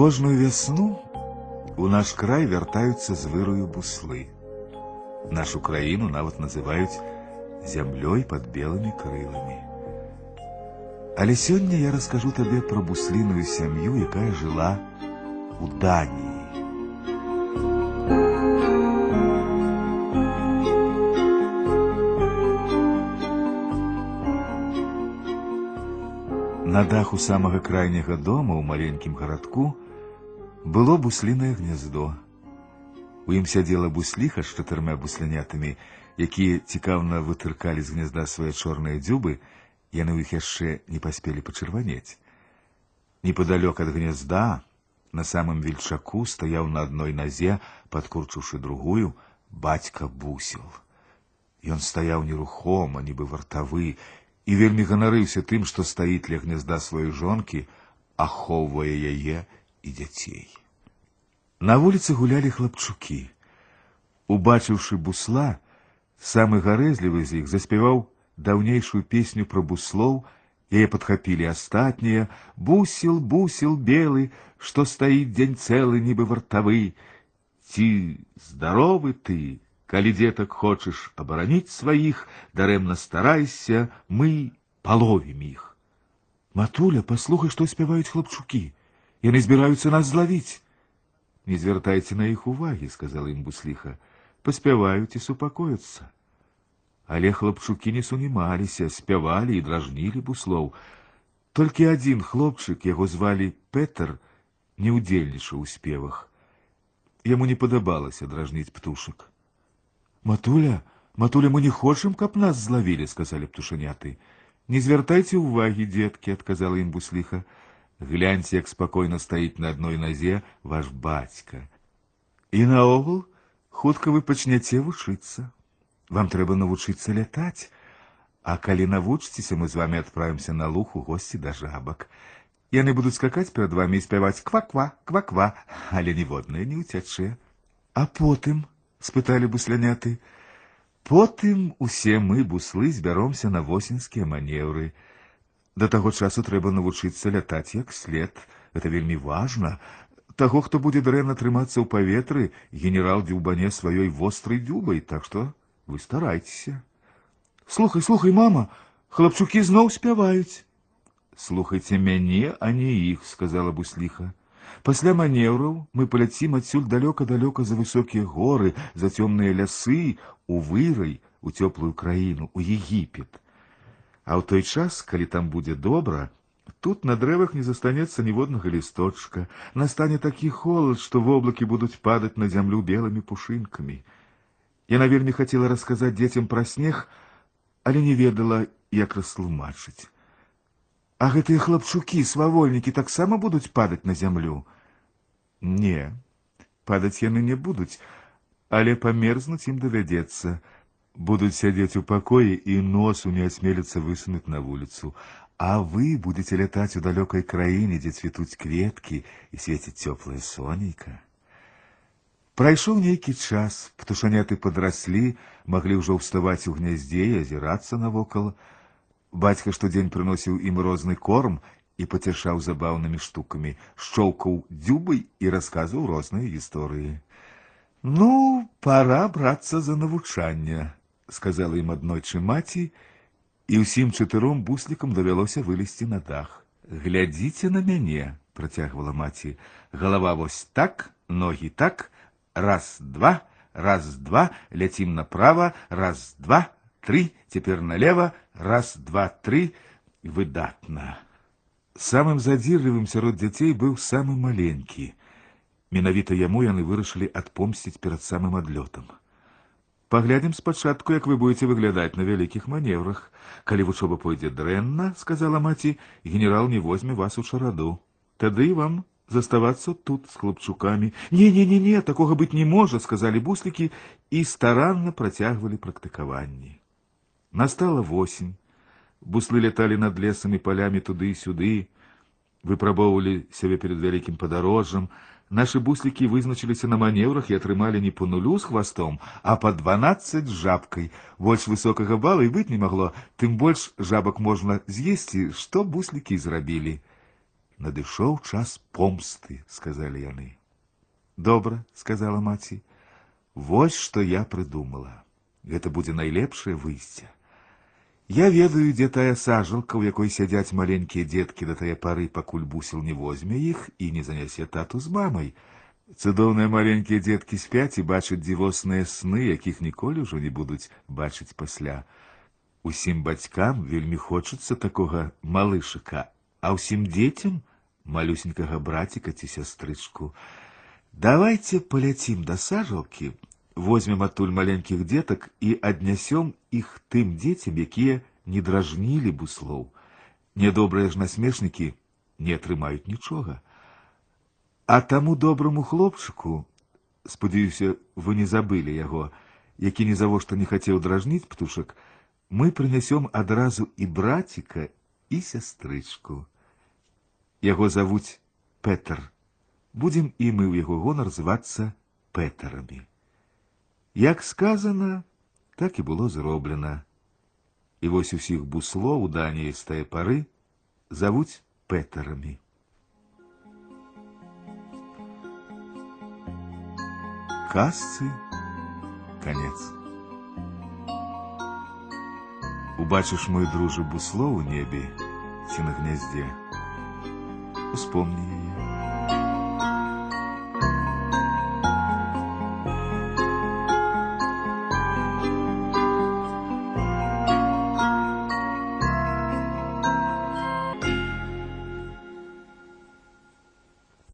Кожную весну у наш край вяртаюцца з вырою буслы. Нашу краіну нават называюць зямлёй под белыми крылами. Але сёння я раскажу табе пра бусліную сям'ю, якая жыла у Даніі. На даху самага крайняга дома ў маленькім гарадку было буслінае гнездо. У ім сядзела бусліха з чатырма буслянятамі, якія цікаўна вытыркалі з гнезда свае чорныя дзюбы, яны ў іх яшчэ не паспелі пачырванець. Непадалёк ад гнезда, на самым вельчаку стаяў на адной назе, падкурчыўшы другую, бацька бусел. Ён стаяў нерухома, нібы вартавы, і вельмі ганарыўся тым, што стаіць ля гнезда сваёй жонкі, ахоўвае яе і дзяцей. На вуліцы гулялі хлапчукі. Убачыўшы бусла, самы гарэзлівы з іх заспяваў даўнейшую песню пра буслоў, яе падхапілі астатнія, бусел, бусел белы, што стаіць дзень цэлы, нібы вартавы. Ці здаровы ты, Калі деток хочаш абараніць сваіх, дарэмна старайся, мы паловім іх. Матуля, паслухай, што спяваюць хлапчукі. Яны збіраюцца нас злавіць. Не звяртайце на іх увагі, сказала ім бусліха. Паспяваюць і супакояцца. Але хлопчукі не сунімаліся, спявалі і дражнілі буслоў. Толькі адзін хлопчык, яго звалі Петр, не ўдзельнічаў у спевах. Яму не падабалася дражніць птушак. Матуля, матуля, мы не хочам, каб нас злавілі, сказалі птушаняты. Не звяртайце ўвагі, дзеткі, адказала ім бусліха. Гляньце, як спакойна стаіць на адной назе ваш бацька. І наогул хутка вы пачняце вучыцца. Вам трэба навучыцца лятаць. А калі навучыцеся, мы з вами адправімся на луг у госці да жабак. Яны будуць скакаць перад вами і спяваць ква-ква, ква-ква, але ніводная не ўцячэ. А потым спыталі бусляняты. Потым усе мы буслы збяромся на восеньскія манеўры. Да таго часу трэба навучыцца лятаць як след. Это вельмі важна. Таго, хто будзе дрэнна трымацца ў паветры, генерал дзюбане сваёй вострай дзюбай, так што вы старайцеся. Слухай, слухай, мама, хлапчукі зноў спяваюць. Слухайце мяне, а не іх, сказала бусліха. Пасля манеўраў мы паляцім адсюль далёка-далёка за высокія горы, за цёмныя лясы, у вырай, у цёплую краіну, у Егіпет. А ў той час, калі там будзе добра, тут на дрэвах не застанецца ніводнага лісточка, настане такі холад, што воблакі будуць падаць на зямлю белымі пушынкамі. Яна вельмі хацела расказаць дзецям пра снег, але не ведала, як растлумачыць. А гэтыя хлапчукі, свавольнікі таксама будуць падаць на зямлю. Не, падаць яны не будуць, але памерзнуць ім давядзецца. Будуць сядзець у пакоі і носу не асмеліцца высунуць на вуліцу. А вы будете лятаць у далёкай краіне, дзе цвітуць кветкі і свеціць цёплае сонейка. Прайшоў нейкі час, птушаняты падраслі, маглі ўжо ўставаць у гняздзе і азірацца навокал, Бацька штодзень прыносіў ім розны корм і пацяшаў забаўнымі штукамі, шчоўкаў дзюбай і расказваў розныя гісторыі. Ну, пора брацца за навучанне, сказала ім аднойчы маці, і ўсім чатыром буслікам давялося вылезці на дах. Глядзіце на мяне, працягвала маці. Галава вось так, ногі так, раз, два, раз, два, ляцім направа, раз, два, три, теперь налево, раз, два, три, выдатна. Самым задзірлівым сярод дзяцей быў самы маленькі. Менавіта яму яны вырашылі адпомсціць перад самым адлётам. Паглядзім спачатку, як вы будете выглядаць на вялікіх маневрах. Калі вучоба пойдзе дрэнна, сказала маці, генерал не возьме вас у чараду. Тады вам заставацца тут з хлопчукамі. Не, не, не, не, такога быць не можа, сказалі буслікі і старанна працягвалі практыкаванні. Настала восень. Буслы летали над лесом и полями туды и сюды, выпрабоўвалі сябе перед вялікім падарожжам. Нашы буслікі вызначыліся на маневрах і атрымалі не по нулю з хвастом, а по 12 з жабкай. Больш высокага бала і быць не магло, тым больш жабак можна з'есці, што буслікі зрабілі. надышоў час помсты, сказалі яны. Добра, сказала маці. Вось што я прыдумала. Гэта будзе найлепшае выйсце. Я ведаю, дзе тая сажалка, у якой сядзяць маленькія дзеткі да тае пары, пакуль бусел не возьме іх і не занясе тату з мамай. Цудоўныя маленькія дзеткі спяць і бачаць дзівосныя сны, якіх ніколі ўжо не будуць бачыць пасля. Усім бацькам вельмі хочацца такога малышыка, а ўсім дзецям малюсенькага браціка ці сястрычку. Давайте паляцім да сажалкі, возьмем адтуль маленькіх дзетак і аднясём іх тым дзецям, якія не дражнілі буслоў. Нядобрыя ж насмешнікі не атрымаюць нічога. А таму добраму хлопчыку, спадзяюся, вы не забылі яго, які ні завошта не хацеў дражніць птушак, мы прынясём адразу і браціка і сястрычку. Яго завуць Петр. Будем і мы ў яго гонар звацца Петарамі. Як сказано, так і було зроблено. І ось усіх буслов у Данії з тієї пори зовуть Петерами. Казці конец. Убачиш, мой друже, бусло у небі, чи на гнезді, успомни її.